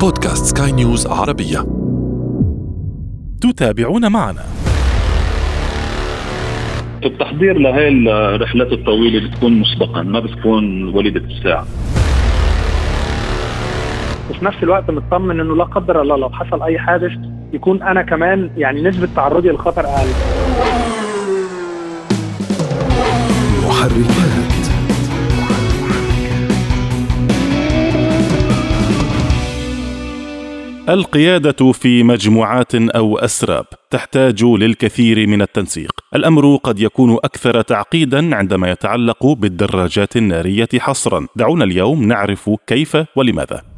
بودكاست سكاي نيوز عربية. تتابعون معنا. التحضير لهي الرحلات الطويلة بتكون مسبقا ما بتكون وليدة الساعة. وفي نفس الوقت مطمن إنه لا قدر الله لو حصل أي حادث يكون أنا كمان يعني نسبة تعرضي للخطر أقل. محركات القيادة في مجموعات أو أسراب تحتاج للكثير من التنسيق. الأمر قد يكون أكثر تعقيدا عندما يتعلق بالدراجات النارية حصرا. دعونا اليوم نعرف كيف ولماذا.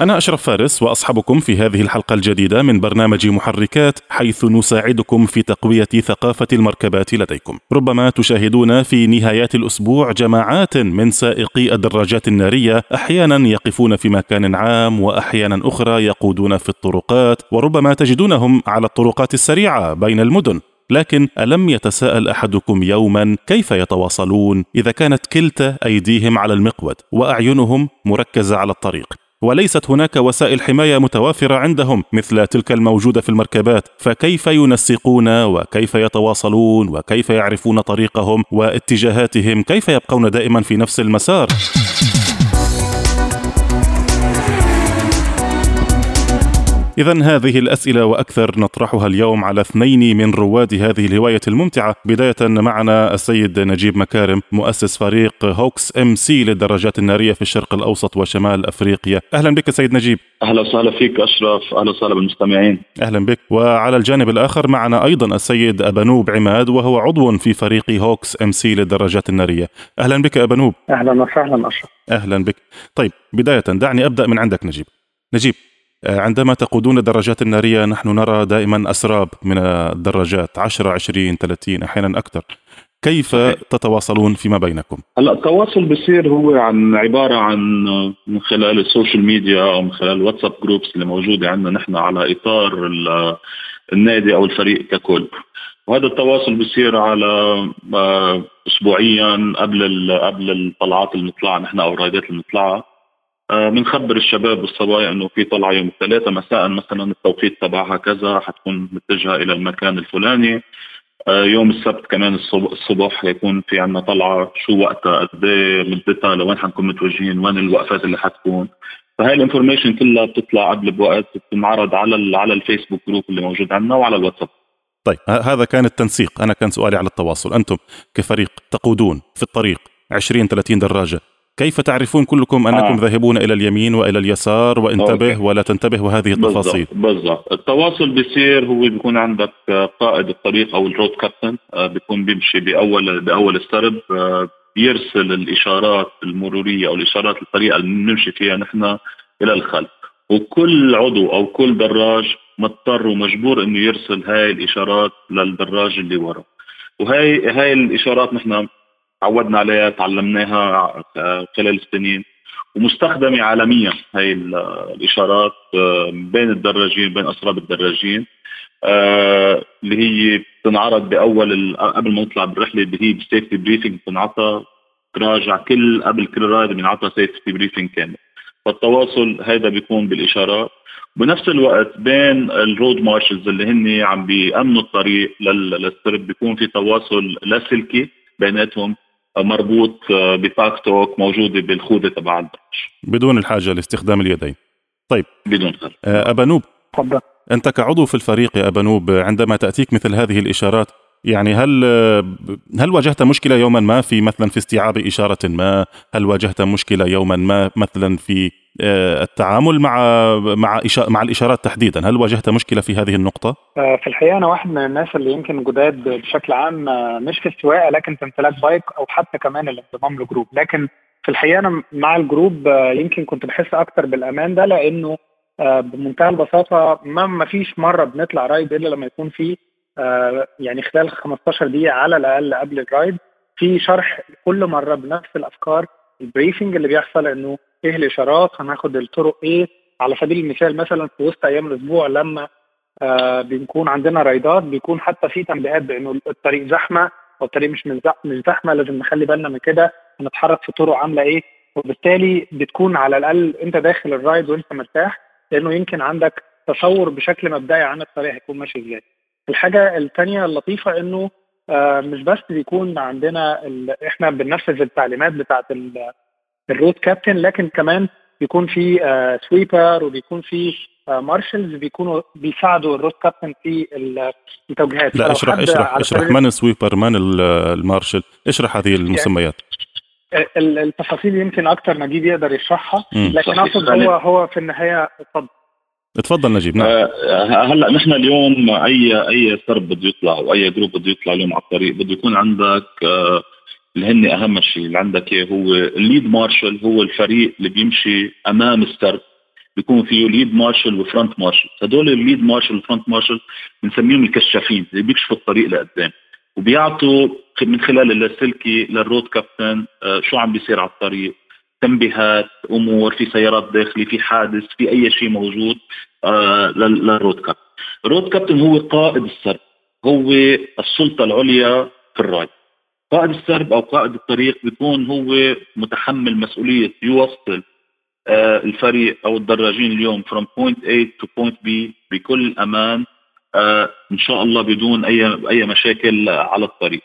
أنا أشرف فارس وأصحبكم في هذه الحلقة الجديدة من برنامج محركات حيث نساعدكم في تقوية ثقافة المركبات لديكم. ربما تشاهدون في نهايات الأسبوع جماعات من سائقي الدراجات النارية أحيانا يقفون في مكان عام وأحيانا أخرى يقودون في الطرقات وربما تجدونهم على الطرقات السريعة بين المدن. لكن ألم يتساءل أحدكم يوما كيف يتواصلون إذا كانت كلتا أيديهم على المقود وأعينهم مركزة على الطريق وليست هناك وسائل حماية متوافرة عندهم مثل تلك الموجودة في المركبات. فكيف ينسقون وكيف يتواصلون وكيف يعرفون طريقهم واتجاهاتهم؟ كيف يبقون دائما في نفس المسار؟ إذا هذه الأسئلة وأكثر نطرحها اليوم على اثنين من رواد هذه الهواية الممتعة، بداية معنا السيد نجيب مكارم مؤسس فريق هوكس إم سي للدراجات النارية في الشرق الأوسط وشمال أفريقيا، أهلا بك سيد نجيب. أهلا وسهلا فيك أشرف، أهلا وسهلا بالمستمعين. أهلا بك، وعلى الجانب الآخر معنا أيضا السيد أبانوب عماد وهو عضو في فريق هوكس إم سي للدراجات النارية، أهلا بك أبانوب. أهلا وسهلا أشرف أهلا بك. طيب بداية دعني أبدأ من عندك نجيب. نجيب عندما تقودون الدراجات النارية نحن نرى دائما أسراب من الدراجات 10 20 30 أحيانا أكثر كيف تتواصلون فيما بينكم؟ هلا التواصل بصير هو عن عبارة عن من خلال ال social media أو من خلال الواتساب groups اللي موجودة عندنا نحن على إطار ال- النادي أو الفريق ككل. وهذا التواصل بصير على آه، اسبوعيا قبل قبل الطلعات اللي بنطلعها نحن أو ال rideات اللي بنطلعها آه، بنخبر الشباب والصبايا إنه في طلعة يوم الثلاثاء مساء مثلا التوقيت تبعها كذا حتكون متجهة إلى المكان الفلاني. آه، يوم السبت كمان الصبح, يكون في عنا طلعة شو وقتها قد إيه مدتها لوين حنكون متوجهين وين الوقفات اللي حتكون. فهاي ال information كلها بتطلع قبل بوقت بتنعرض على على الفيسبوك group اللي موجود عندنا وعلى الواتساب. طيب هذا كان التنسيق. أنا كان سؤالي على التواصل. أنتم كفريق تقودون في الطريق 20 30 دراجة كيف تعرفون كلكم أنكم آه. ذاهبون إلى اليمين وإلى اليسار وانتبه أوكي. ولا تنتبه وهذه التفاصيل بالضبط التواصل بيصير هو بيكون عندك آه، قائد الطريق أو ال road captain آه، بيكون بيمشي بأول بأول السرب آه، بيرسل الإشارات المرورية أو الإشارات الطريقة اللي بنمشي فيها نحن إلى الخلف وكل عضو أو كل دراج مضطر ومجبور إنه يرسل هاي الإشارات للدراج اللي ورا وهي هاي الإشارات نحن تعودنا عليها تعلمناها خلال السنين. ومستخدمة عالميا هاي ال- الإشارات آه، بين الدراجين بين أسراب الدراجين آه، اللي هي بتنعرض بأول ال- قبل ما نطلع بالرحلة اللي هي بال safety briefing بتنعطى تراجع كل قبل كل ride بنعطى safety briefing كامل. فالتواصل هذا بيكون بالإشارات. بنفس الوقت بين ال road marshals اللي هن عم بيأمنوا الطريق لل- للسرب بيكون في تواصل لاسلكي بيناتهم. مربوط آه، ب talk talk موجودة بالخوذة تبع الدراج بدون الحاجة لاستخدام اليدين. طيب. بدون خلف آه، أبانوب. اتفضل أنت كعضو في الفريق يا أبانوب عندما تأتيك مثل هذه الإشارات يعني هل هل واجهت مشكلة يوما ما في مثلا في استيعاب إشارة ما؟ هل واجهت مشكلة يوما ما مثلا في آه، التعامل مع مع مع الإشارات تحديدا؟ هل واجهت مشكلة في هذه النقطة؟ آه، في الحقيقة أنا واحد من الناس اللي يمكن جداد بشكل عام آه، مش في السواقة لكن في امتلاك bike أو حتى كمان الانضمام ل group لكن في الحقيقة أنا مع ال group آه، يمكن كنت بحس أكتر بالأمان ده لأنه آه، بمنتهى البساطة ما ما فيش مرة بنطلع ride إلا لما يكون في آه، يعني خلال 15 دقيقة على الأقل قبل ال ride في شرح كل مرة بنفس الأفكار البريفنج اللي بيحصل إنه إيه الإشارات هناخد الطرق إيه على سبيل المثال مثلا في وسط أيام الأسبوع لما آه بنكون عندنا رايدات بيكون حتى في تنبيهات بأنه الطريق زحمة أو الطريق مش مش زحمة لازم نخلي بالنا من كده هنتحرك في طرق عاملة إيه وبالتالي بتكون على الأقل أنت داخل الرايد وأنت مرتاح لأنه يمكن عندك تصور بشكل مبدئي عن الطريق هيكون ماشي إزاي. الحاجة الثانية اللطيفة إنه آه مش بس بيكون عندنا إحنا بننفذ التعليمات بتاعت ال road captain لكن كمان بيكون في آه sweeper وبيكون في آه marshals بيكونوا بيساعدوا ال road captain في التوجيهات. لا اشرح اشرح اشرح. من ال sweeper من المارشل اشرح هذه المسميات. التفاصيل يمكن أكثر نجيب يقدر يشرحها لكن أقصد هو هو في النهاية اتفضل. اتفضل نجيب نعم. آه هلا نحن اليوم أي أي سرب بده يطلع أو أي group بده يطلع اليوم على الطريق بده يكون عندك آه اللي هن أهم شيء اللي عندك إياه هو ال lead marshal هو الفريق اللي بيمشي أمام السرب بيكون فيه lead marshal و front marshal. هدول ال lead marshal و front marshal بنسميهم الكشافين اللي بيكشفوا الطريق لقدام. وبيعطوا من خلال اللاسلكي لل road captain آه شو عم بيصير على الطريق. تنبيهات أمور في سيارات داخلي في حادث في أي شيء موجود آه للرود كابتن. الرود كابتن هو قائد السرب هو السلطة العليا في الرايد قائد السرب أو قائد الطريق بيكون هو متحمل مسؤولية يوصل آه الفريق أو الدراجين اليوم from point A to point B بكل أمان آه إن شاء الله بدون أي أي مشاكل على الطريق.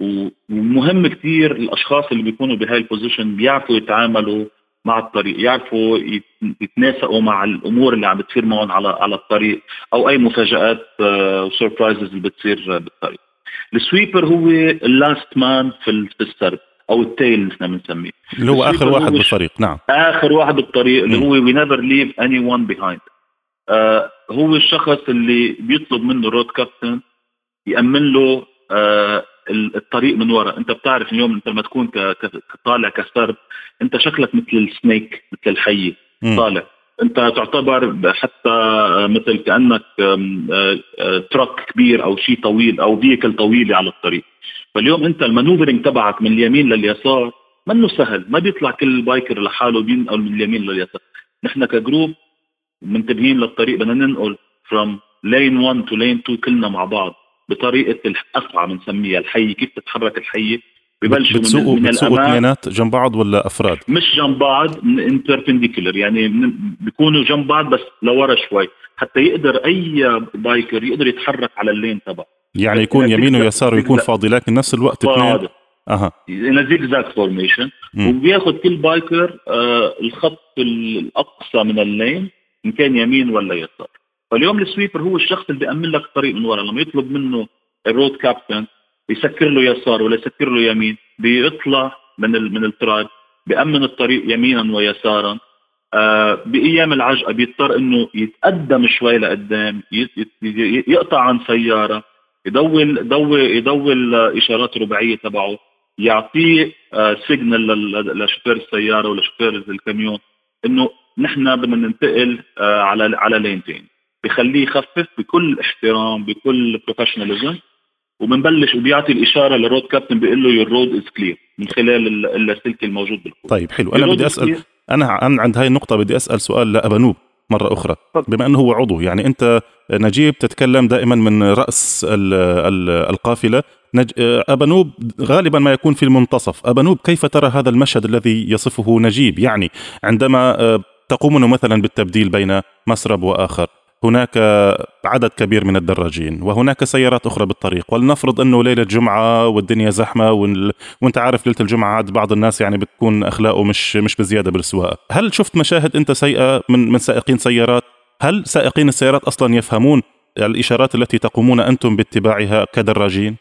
ومهم كثير الأشخاص اللي بيكونوا بهاي ال position بيعرفوا يتعاملوا مع الطريق يعرفوا يتناسقوا مع الأمور اللي عم بتصير معهم على على الطريق أو أي مفاجآت و surprises اللي بتصير بالطريق. ال sweeper هو ال last man في السرب أو ال tail نحن بنسميه. اللي هو آخر واحد بالطريق نعم. آخر واحد بالطريق اللي هو we never leave anyone behind هو الشخص اللي بيطلب منه ال road captain يأمن له آه الطريق من وراء أنت بتعرف اليوم أنت لما تكون طالع كسرب أنت شكلك مثل ال snake مثل الحية طالع. انت تعتبر حتى مثل كأنك truck كبير أو شيء طويل أو vehicle طويله على الطريق. فاليوم انت ال maneuvering تبعك من اليمين لليسار منه سهل ما بيطلع كل biker لحاله بينقل من اليمين لليسار. نحن ك group منتبهين للطريق بدنا ننقل from lane 1 to lane 2 كلنا مع بعض بطريقة القطعه بنسميها الحيه كيف تتحرك الحيه ببلشوا بتسوقوا من, من بتسوقوا اثنينات جنب بعض ولا أفراد؟ مش جنب بعض perpendicular يعني بيكونوا جنب بعض بس لورا شوي. حتى يقدر أي biker يقدر يتحرك على ال lane تبعه. يعني يكون يمين ويسار ويكون فاضي لكن نفس الوقت اثنين؟ أها. zigzag formation وبياخذ كل biker آه الخط الأقصى من ال lane إن كان يمين ولا يسار. فاليوم ال sweeper هو الشخص اللي بيأمن لك الطريق من ورا. لما يطلب منه ال road captain يسكر له يسار ولا يسكر له يمين بيطلع من من ال track بيأمن الطريق يمينا ويسارا. آه بأيام العجقة بيضطر إنه يتقدم شوي لقدام يقطع عن سيارة يدول يدول يدول إشارات رباعية تبعه يعطيه آه signal لشوفير السيارة ولا شوفير الكاميون إنه نحن بدنا ننتقل آه على على lane ثاني بخليه يخفف بكل احترام بكل professionalism وبنبلش وبيعطي الإشارة لل road captain بيقول له your road is clear من خلال اللاسلكي الموجود بالخوذ طيب حلو. أنا بدي أسأل أنا عند هاي النقطة بدي أسأل سؤال لأبانوب مرة أخرى. بما أنه هو عضو يعني أنت نجيب تتكلم دائما من رأس ال ال القافلة. نج... أبانوب غالبا ما يكون في المنتصف. أبانوب كيف ترى هذا المشهد الذي يصفه نجيب؟ يعني عندما تقومون مثلا بالتبديل بين مسرب وآخر. هناك عدد كبير من الدراجين وهناك سيارات أخرى بالطريق ولنفرض أنه ليلة جمعة والدنيا زحمة. وأنت عارف ليلة الجمعة عاد بعض الناس يعني بتكون أخلاقه مش مش بزيادة بالسواقة هل شفت مشاهد أنت سيئة من من سائقين سيارات هل سائقين السيارات أصلا يفهمون الإشارات التي تقومون أنتم باتباعها كدراجين؟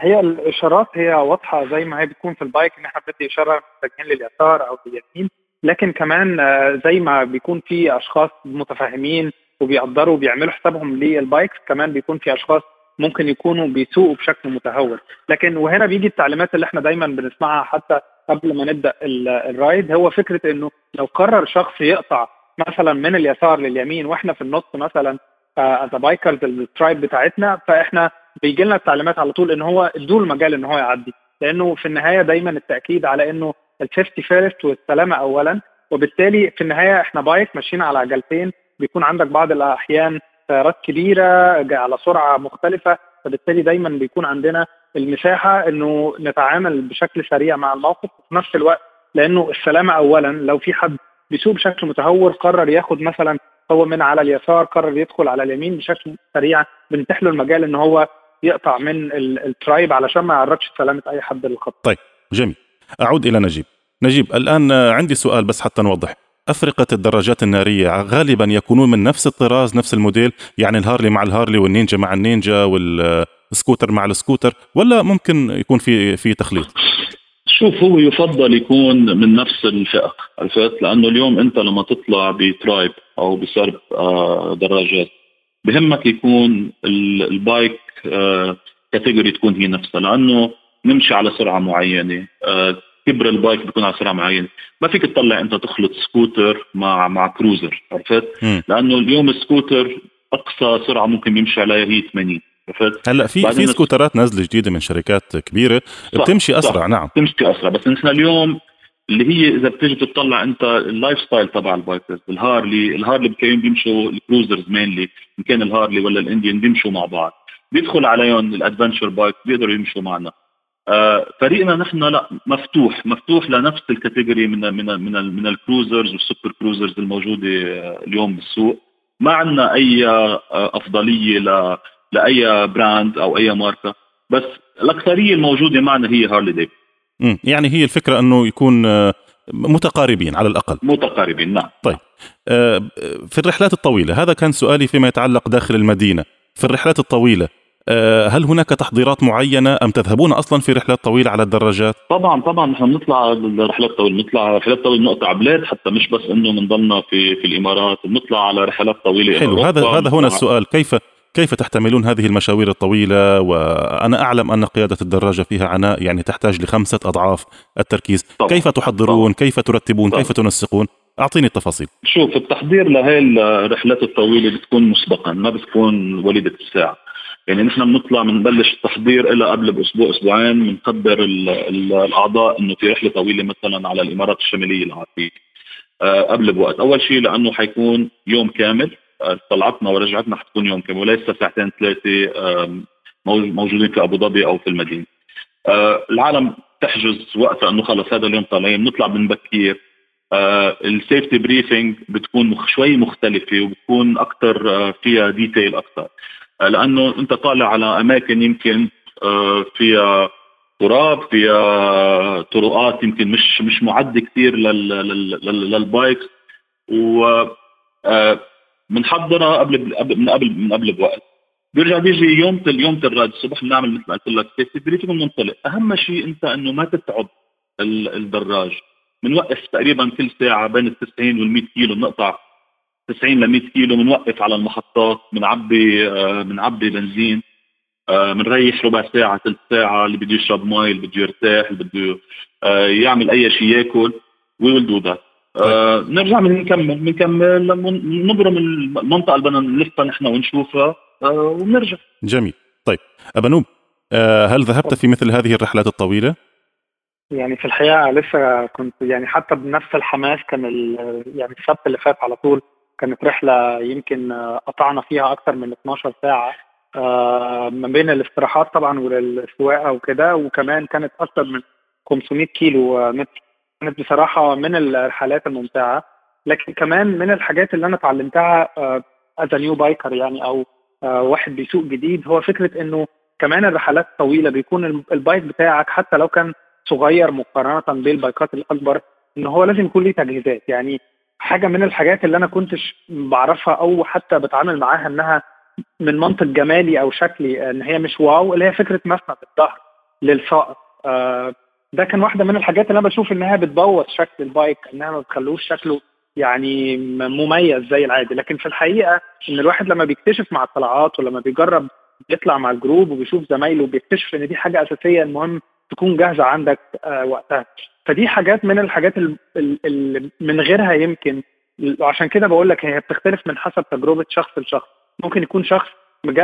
هي الإشارات هي واضحة زي ما هي بتكون في ال bike إن إحنا بدي إشارة متجهين لليسار أو لليمين لكن كمان زي ما بيكون في أشخاص متفاهمين وبيقدروا وبيعملوا حسابهم لل bikes كمان بيكون في أشخاص ممكن يكونوا بيسوقوا بشكل متهور. لكن وهنا بيجي التعليمات اللي إحنا دايما بنسمعها حتى قبل ما نبدأ ال ride هو فكرة إنه لو قرر شخص يقطع مثلا من اليسار لليمين وإحنا في النص مثلا as bikers ال tribe بتاعتنا فإحنا بيجي لنا التعليمات على طول إن هو ادوا المجال إن هو يعدي. لأنه في النهاية دايما التأكيد على إنه ال safety first والسلامة اولا وبالتالي في النهاية إحنا bike ماشيين على عجلتين بيكون عندك بعض الأحيان سيارات كبيرة على سرعة مختلفة فبالتالي دايما بيكون عندنا المساحة إنه نتعامل بشكل سريع مع الموقف وفي نفس الوقت لأنه السلامة اولا لو في حد بيسوق بشكل متهور قرر ياخد مثلا هو من على اليسار قرر يدخل على اليمين بشكل سريع بنتيح له المجال إن هو يقطع من ال tribe علشان ما يعرضش سلامة أي حد للخط. طيب جميل أعود إلى نجيب. نجيب الآن عندي سؤال بس حتى نوضح. أفرقة الدراجات النارية غالبا يكونون من نفس الطراز نفس الموديل يعني الهارلي مع الهارلي والنينجا مع النينجا والسكوتر مع السكوتر ولا ممكن يكون في في تخليط؟ شوف هو يفضل يكون من نفس الفئة عرفت لأنه اليوم أنت لما تطلع ب tribe أو بسرب آه، دراجات بهمك يكون ال bike category تكون هي نفسها لأنه نمشي على سرعة معينة آه، كبر البايك بيكون على سرعه معينه ما فيك تطلع انت تخلط سكوتر مع مع cruiser عرفت؟ لأنه اليوم السكوتر أقصى سرعة ممكن يمشي عليها هي 80 هلأ في في سكوترات نازلة جديدة من شركات كبيرة. صح بتمشي أسرع صح نعم. بتمشي أسرع. بس نحن اليوم اللي هي إذا بتيجي تطلع أنت ال lifestyle تبع ال bikers الهارلي الهارلي بكين بيمشوا ال cruisers mainly ان كان الهارلي ولا الإنديان بيمشوا مع بعض. بيدخل عليهم ال adventure bike بيقدروا يمشوا معنا. فريقنا نحن لا مفتوح مفتوح لنفس ال category من من من من ال cruisers وال super cruisers الموجودة اليوم بالسوق. ما عندنا أي آه، أفضلية ل لأي brand أو أي ماركة. بس الأكثرية الموجودة معنا هي هارلي ديفيد يعني هي الفكرة إنه يكون آه، متقاربين على الأقل. متقاربين نعم. طيب. آه، في الرحلات الطويلة هذا كان سؤالي فيما يتعلق داخل المدينة. في الرحلات الطويلة آه، هل هناك تحضيرات معينة أم تذهبون أصلا في رحلات طويلة على الدراجات؟ طبعا طبعا نحن بنطلع رحلات طويلة بنطلع رحلات طويلة نقطع بلاد حتى مش بس إنه بنضلنا في في الإمارات بنطلع على رحلات طويلة حلو هذا هذا هنا السؤال كيف كيف تحتملون هذه المشاوير الطويلة وأنا أعلم أن قيادة الدراجة فيها عناء يعني تحتاج لخمسة أضعاف التركيز طبعا. كيف تحضرون طبعا. كيف ترتبون طبعا. كيف تنسقون أعطيني التفاصيل شوف التحضير لهي الرحلات الطويلة بتكون مسبقا ما بتكون وليدة الساعة يعني نحن بنطلع بنبلش التحضير إلى قبل بأسبوع أسبوعين بنقدر الأعضاء إنه في رحلة طويلة مثلا على الإمارات الشمالية العربية. أه قبل بوقت. أول شيء لأنه حيكون يوم كامل. طلعتنا ورجعتنا حتكون يوم كامل وليس ساعتين ثلاثة موجودين في أبو ظبي أو في المدينة. آه، العالم تحجز وقتها انه خلص هذا اليوم طالعين. بنطلع من بكير. ال safety briefing بتكون شوي مختلفة وبتكون أكثر آه، فيها detail أكثر آه، لأنه أنت طالع على أماكن يمكن فيها تراب فيها طرقات يمكن مش مش معده كثير لل bikes. و بنحضرها قبل من قبل من قبل بوقت. بيرجع بيجي يوم يوم ال ride الصبح بنعمل مثل ما قلت لك safety briefing بننطلق أهم شيء أنت إنه ما تتعب الدراج. بنوقف تقريبا كل ساعة بين ال 90 وال 100 كيلو بنقطع 90 ل 100 كيلو بنوقف على المحطات بنعبي آه، بنعبي بنزين. بنريح آه، ربع ساعة ثلث ساعة اللي بده يشرب مي اللي بده يرتاح اللي بده آه، يعمل أي شيء ياكل. we will do that آه نرجع بنكمل بنكمل نبرم المنطقة اللي بدنا نلفها نحن ونشوفها آه ونرجع. جميل. طيب أبانوب آه هل ذهبت في مثل هذه الرحلات الطويلة؟ يعني في الحقيقة لسه كنت يعني حتى بنفس الحماس كان يعني السبت اللي فات على طول كانت رحلة يمكن قطعنا فيها أكثر من 12 ساعة آه ما بين الاستراحات طبعا والسواقة وكده وكمان كانت أكثر من 500 كيلو متر. كانت بصراحة من الرحلات الممتعة. لكن كمان من الحاجات اللي أنا اتعلمتها as new biker يعني أو آه، واحد بيسوق جديد هو فكرة إنه كمان الرحلات الطويله بيكون ال bike بتاعك حتى لو كان صغير مقارنة بالبايكات الأكبر إن هو لازم يكون ليه تجهيزات. يعني حاجة من الحاجات اللي أنا كنتش بعرفها أو حتى بتعامل معاها إنها من منطق جمالي أو شكلي إن هي مش wow اللي هي فكرة مسند الظهر للسائق آه ده كان واحدة من الحاجات اللي أنا بشوف إنها بتبوظ شكل ال bike إنها ما بتخلوش شكله يعني مميز زي العادي. لكن في الحقيقة إن الواحد لما بيكتشف مع الطلعات ولما بيجرب يطلع مع ال group وبيشوف زمايله بيكتشف إن دي حاجة أساسية المهم تكون جاهزة عندك آه وقتها. فدي حاجات من الحاجات اللي من غيرها يمكن وعشان كده بقول لك هي بتختلف من حسب تجربة شخص لشخص. ممكن يكون شخص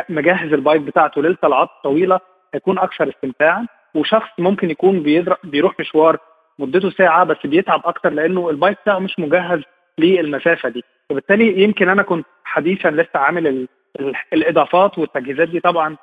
مجهز ال bike بتاعته للطلعات طويلة هيكون أكثر استمتاعا. وشخص ممكن يكون بيروح مشوار مدته ساعة بس بيتعب أكتر لأنه ال bike بتاعه مش مجهز للمسافة دي. وبالتالي يمكن أنا كنت حديثا لسه عامل الإضافات والتجهيزات دي طبعا.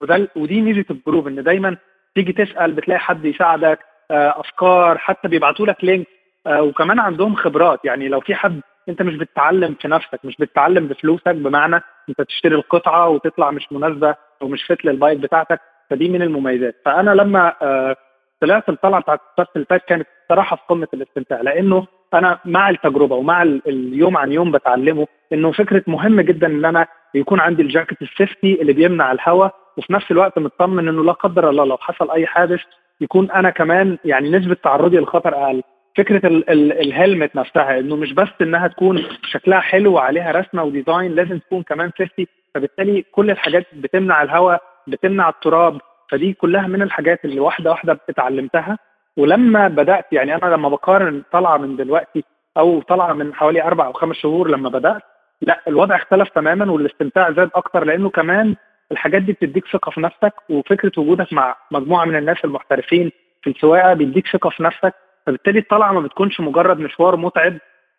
وده ودي ميزة ال group إن دايما تيجي تسأل بتلاقي حد يساعدك آه، أفكار حتى بيبعتوا لك link آه، وكمان عندهم خبرات. يعني لو في حد أنت مش بتتعلم في نفسك مش بتتعلم بفلوسك بمعنى أنت تشتري القطعة وتطلع مش مناسبة أو مش فت للبايك بتاعتك فدي من المميزات. فأنا لما آه، طلعت الطلعه بتاعت السبت اللي فات كانت صراحة في قمة الاستمتاع لأنه أنا مع التجربة ومع اليوم عن يوم بتعلمه إنه فكرة مهم جدا إن أنا يكون عندي الجاكيت السيفتي اللي بيمنع الهواء وفي نفس الوقت مطمن إنه لا قدر الله لو حصل أي حادث يكون أنا كمان يعني نسبة تعرضي للخطر أقل. فكرة الهلمت نفسها إنه مش بس إنها تكون شكلها حلو وعليها رسمة وديزاين لازم تكون كمان سيفتي فبالتالي كل الحاجات بتمنع الهواء بتمنع التراب فدي كلها من الحاجات اللي واحدة واحدة اتعلمتها. ولما بدأت يعني أنا لما بقارن طالعه من دلوقتي أو طالعه من حوالي أربع أو خمس شهور لما بدأت لا الوضع اختلف تماما والاستمتاع زاد أكتر لأنه كمان الحاجات دي بتديك ثقة في نفسك وفكرة وجودك مع مجموعة من الناس المحترفين في السواقة بيديك ثقة في نفسك. فبالتالي الطلعة ما بتكونش مجرد مشوار متعب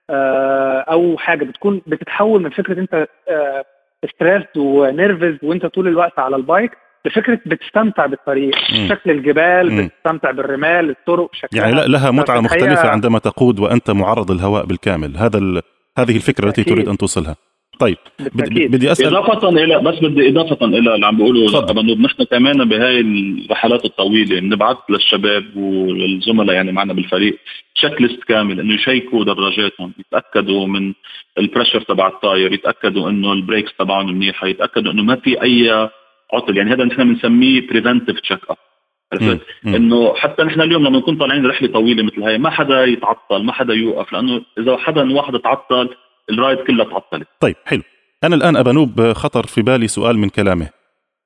آه، أو حاجة بتكون بتتحول من فكرة أنت stress آه، و nervous وأنت طول الوقت على ال bike لفكره بتستمتع بالطريق مم. شكل الجبال مم. بتستمتع بالرمال الطرق بشكل يعني لها متعة مختلفة عندما تقود وأنت معرض للهواء بالكامل. هذا هذه الفكرة التي تريد أن توصلها. طيب بدي اسال إضافة إلى بس بدي إضافة إلى اللي عم بيقولوا أبانوب نحن كمان بهاي الرحلات الطويلة بنبعث للشباب وللزملاء يعني معنا بالفريق checklist كامل إنه يشيكوا دراجاتهم يتأكدوا من ال pressure تبع ال tire يتأكدوا إنه ال brakes تبعهم منيحة يتأكدوا إنه ما في أي عطل. يعني هذا نحن بنسميه preventive check up عرفت إنه حتى نحن اليوم لما نكون طالعين رحلة طويلة مثل هاي ما حدا يتعطل ما حدا يوقف لأنه إذا حدا واحد تعطل ال ride كلها تعطلت. طيب حلو. أنا الآن ابانوب خطر في بالي سؤال من كلامه.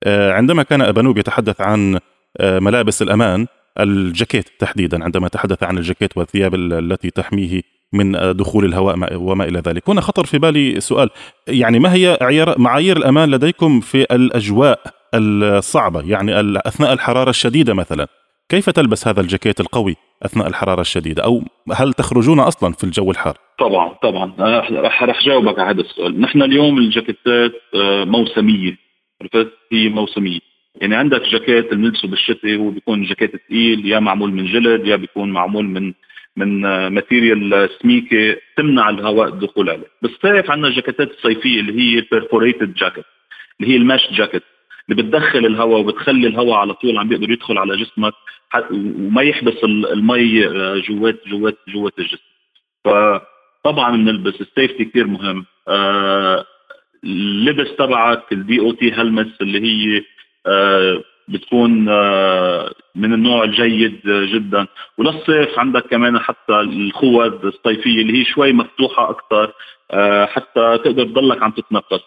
آه، عندما كان ابانوب يتحدث عن آه، ملابس الأمان الجاكيت تحديدا عندما تحدث عن الجاكيت والثياب التي تحميه من دخول الهواء وما إلى ذلك. هنا خطر في بالي سؤال. يعني ما هي معايير الأمان لديكم في الأجواء الصعبة؟ يعني أثناء الحرارة الشديدة مثلا. كيف تلبس هذا الجاكيت القوي أثناء الحرارة الشديدة؟ أو هل تخرجون أصلا في الجو الحار؟ طبعا طبعا. رح رح جاوبك على هذا السؤال. نحن اليوم الجاكيتات آه، موسمية. عرفت؟ هي موسمية. يعني عندك جاكيت بنلبسه بالشتاء هو بيكون جاكيت ثقيل يا معمول من جلد يا بيكون معمول من من material سميكه تمنع الهواء الدخول عليه. بالصيف عندنا الجاكيتات الصيفيه اللي هي perforated jacket اللي هي ال mesh jacket اللي بتدخل الهواء وبتخلي الهواء على طول عم بيقدر يدخل على جسمك وما يحبس المي آه، جوات جوات جوات الجسم. فطبعا بنلبس ال safety كثير مهم. آه، اللبس تبعك الدي أو تي هلمتس اللي هي آه، بتكون من النوع الجيد جدا. وللصيف عندك كمان حتى الخوذ الصيفية اللي هي شوي مفتوحة أكثر حتى تقدر تضلك عم تتنفس.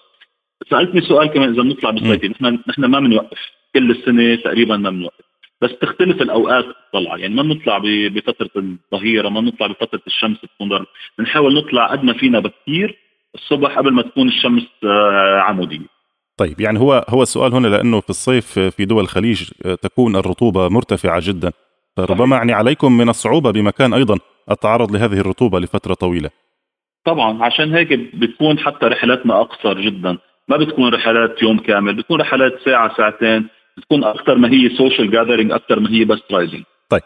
سألتني سؤال كمان إذا بنطلع بالصيفي. نحن نحن ما بنوقف كل السنة تقريبا ما بنوقف بس تختلف الأوقات الطلعه يعني ما بنطلع بفترة الظهيرة ما بنطلع بفترة الشمس تكون بنحاول نطلع قد ما فينا بكثير الصبح قبل ما تكون الشمس آه، عمودية. طيب يعني هو هو السؤال هنا لأنه في الصيف في دول الخليج آه، تكون الرطوبة مرتفعة جدا. فربما يعني عليكم من الصعوبة بمكان أيضا التعرض لهذه الرطوبة لفترة طويلة. طبعا عشان هيك بتكون حتى رحلاتنا أقصر جدا. ما بتكون رحلات يوم كامل بتكون رحلات ساعة ساعتين بتكون أكثر ما هي social gathering أكثر ما هي بس riding طيب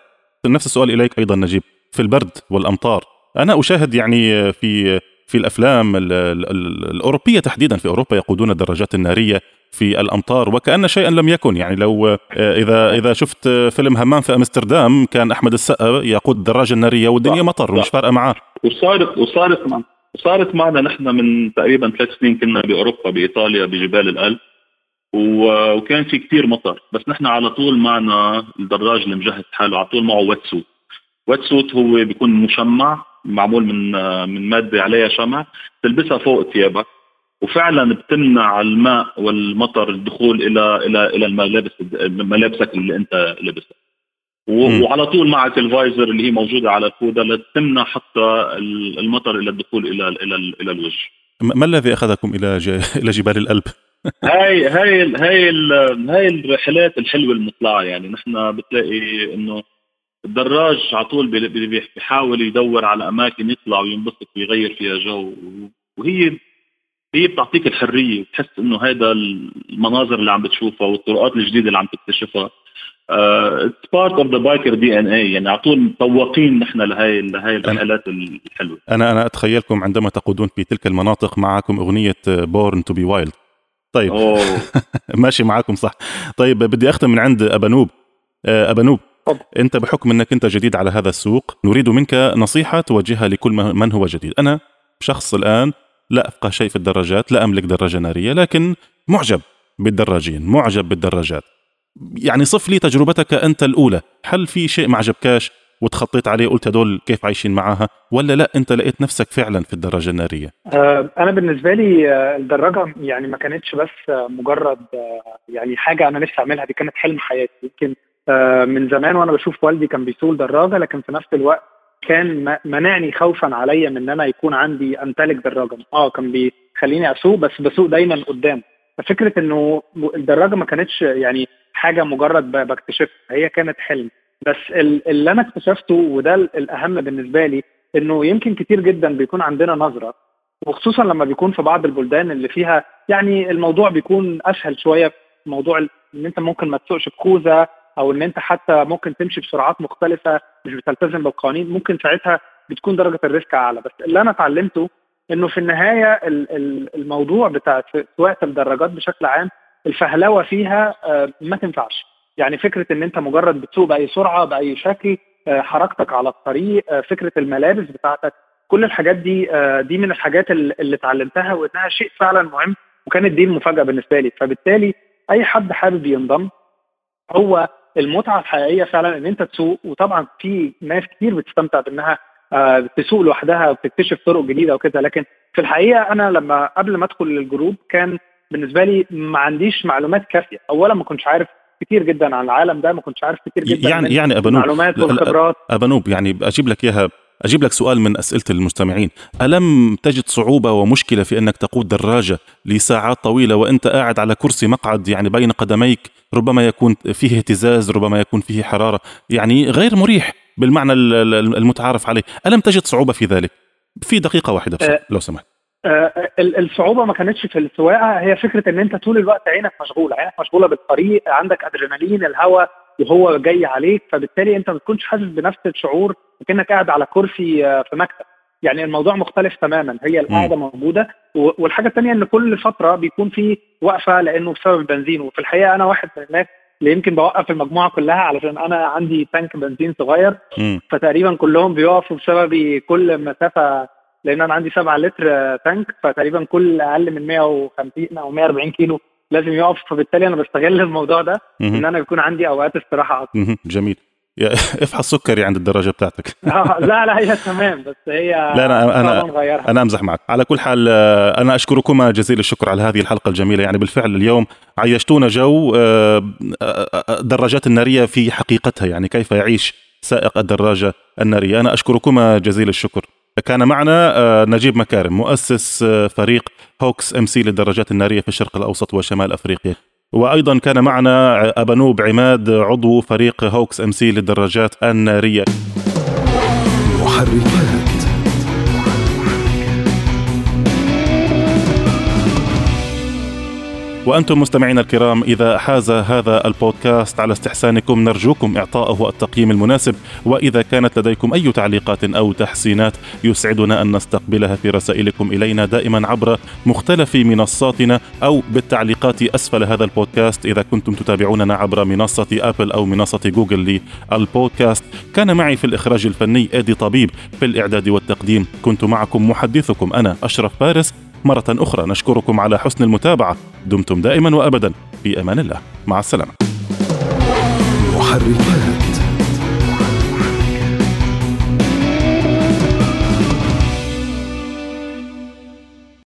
نفس السؤال إليك أيضا نجيب. في البرد والأمطار أنا أشاهد يعني في في الأفلام الأوروبية تحديدا في أوروبا يقودون الدراجات النارية في الأمطار وكأن شيئا لم يكن. يعني لو إذا إذا شفت فيلم همام في أمستردام كان أحمد السقا يقود الدراجة النارية والدنيا مطر ومش فارقة معاه. وصارت وصارت وصارت معنا نحن من تقريبا ثلاث سنين كنا بأوروبا بإيطاليا بجبال الألب وكان في كثير مطر. بس نحن على طول معنا الدراج اللي مجهز حاله على طول معه wet suit wet suit هو بيكون مشمع معمول من من مادة عليها شمع تلبسها فوق ثيابك وفعلا بتمنع الماء والمطر الدخول إلى إلى إلى الملابس ملابسك اللي أنت لابسها. وعلى طول معك ال visor اللي هي موجودة على الخوذه لتمنع حتى المطر إلى الدخول إلى إلى إلى الوجه. ما الذي أخذكم إلى إلى جبال الألب؟ هاي هاي هاي هاي الرحلات الحلوة المطلعة يعني. نحن بتلاقي إنه الدراج على طول بيحاول يدور على أماكن يطلع وينبسط ويغير فيها جو. وهي هي بتعطيك الحرية. بتحس إنه هذا المناظر اللي عم بتشوفها والطرقات الجديدة اللي عم تكتشفها. it's part of the biker DNA يعني على طول متوقين نحن لهي لهي الرحلات الحلوة. أنا أنا أتخيلكم عندما تقودون في تلك المناطق معكم أغنية Born to Be Wild طيب. ماشي معاكم صح. طيب بدي أختم من عند ابانوب آه، ابانوب أنت بحكم أنك أنت جديد على هذا السوق نريد منك نصيحة توجهها لكل من هو جديد. أنا شخص الآن لا أفقه شيء في الدراجات لا أملك دراجة نارية لكن معجب بالدراجين معجب بالدراجات. يعني صف لي تجربتك أنت الأولى. هل في شيء ما عجبكاش وتخطيت عليه قلت هدول كيف عايشين معاها؟ ولا لا أنت لقيت نفسك فعلا في الدراجة النارية؟ آه، أنا بالنسبة لي آه، الدراجة يعني ما كانتش بس مجرد آه، يعني حاجة أنا نفسي أعملها دي كانت حلم حياتي. يمكن من زمان وأنا بشوف والدي كان بيسوق دراجة لكن في نفس الوقت كان منعني خوفا عليا من إن أنا يكون عندي امتلك دراجة. آه كان بيخليني أسوق بس بسوق دايما قدام. ففكرة إنه الدراجة ما كانتش يعني حاجة مجرد بكتشفها هي كانت حلم. بس اللي أنا اكتشفته وده الأهم بالنسبة لي إنه يمكن كتير جدا بيكون عندنا نظرة وخصوصا لما بيكون في بعض البلدان اللي فيها يعني الموضوع بيكون أسهل شوية. موضوع إن أنت ممكن ما تسوقش بخوذه أو إن أنت حتى ممكن تمشي بسرعات مختلفة مش بتلتزم بالقوانين ممكن ساعتها بتكون درجة الريسك أعلى. بس اللي أنا اتعلمته إنه في النهاية الموضوع بتاع سواقه الدراجات بشكل عام الفهلوة فيها آه، ما تنفعش. يعني فكرة إن أنت مجرد بتسوق بأي سرعة بأي شكل آه، حركتك على الطريق آه، فكرة الملابس بتاعتك كل الحاجات دي دي من الحاجات اللي اتعلمتها وإنها شيء فعلا مهم وكانت دي المفاجأة بالنسبة لي. فبالتالي أي حد حابب ينضم هو المتعة الحقيقية فعلا إن أنت تسوق وطبعا في ناس كتير بتستمتع بإنها آه، تسوق لوحدها وبتكتشف طرق جديدة وكده. لكن في الحقيقة أنا لما قبل ما أدخل ال group كان بالنسبة لي ما عنديش معلومات كافية. اولا ما كنتش عارف كتير جدا عن العالم ده ما كنتش عارف كتير جدا يعني يعني ابانوب المعلومات والخبرات. ابانوب يعني أجيب لك إياها أجيب لك سؤال من أسئلة المستمعين. ألم تجد صعوبة ومشكلة في أنك تقود دراجة لساعات طويلة وأنت قاعد على كرسي مقعد يعني بين قدميك؟ ربما يكون فيه اهتزاز ربما يكون فيه حرارة. يعني غير مريح بالمعنى المتعارف عليه. ألم تجد صعوبة في ذلك؟ في دقيقة واحدة أه لو سمحت. أه الصعوبة ما كانتش في السواقة هي فكرة إن أنت طول الوقت عينك مشغولة. عينك مشغولة بالطريق عندك أدرينالين الهواء وهو جاي عليك فبالتالي انت ما بتكونش حاسس بنفس الشعور كانك قاعد على كرسي آه، في مكتب. يعني الموضوع مختلف تماما هي القاعدة موجودة. والحاجة الثانية إن كل فترة بيكون في وقفة لأنه بسبب البنزين. وفي الحقيقة أنا واحد من الناس اللي يمكن بوقف المجموعة كلها علشان أنا عندي تانك بنزين صغير. م. فتقريبا كلهم بيقفوا بسبب كل مسافة لأن أنا عندي 7 لتر تانك فتقريبا كل أقل من 150 أو 140 كيلو لازم يقف. فبالتالي أنا بستغل الموضوع ده. إن أنا يكون عندي أوقات استراحة أكتر. جميل. افحص سكري عند الدراجة بتاعتك. آه، لا لا هي تمام بس هي لا أنا أنا أنا أمزح معك. على كل حال آه، أنا أشكركما جزيل الشكر على هذه الحلقة الجميلة. يعني بالفعل اليوم عيشتونا جو آه، الدراجات النارية في حقيقتها. يعني كيف يعيش سائق الدراجة النارية. أنا أشكركما جزيل الشكر. كان معنا نجيب مكارم مؤسس فريق Hawks MC للدراجات النارية في الشرق الأوسط وشمال أفريقيا. وأيضا كان معنا ابانوب عماد عضو فريق Hawks MC للدراجات النارية. محركات. وأنتم مستمعينا الكرام إذا حاز هذا البودكاست على استحسانكم نرجوكم إعطائه التقييم المناسب. وإذا كانت لديكم أي تعليقات أو تحسينات يسعدنا أن نستقبلها في رسائلكم إلينا دائما عبر مختلف منصاتنا أو بالتعليقات أسفل هذا البودكاست إذا كنتم تتابعوننا عبر منصة أبل أو منصة جوجل للبودكاست. كان معي في الإخراج الفني إيدي طبيب في الإعداد والتقديم كنت معكم محدثكم أنا أشرف فارس مرة أخرى نشكركم على حسن المتابعة. دمتم دائما وأبدا. في أمان الله. مع السلامة. محركات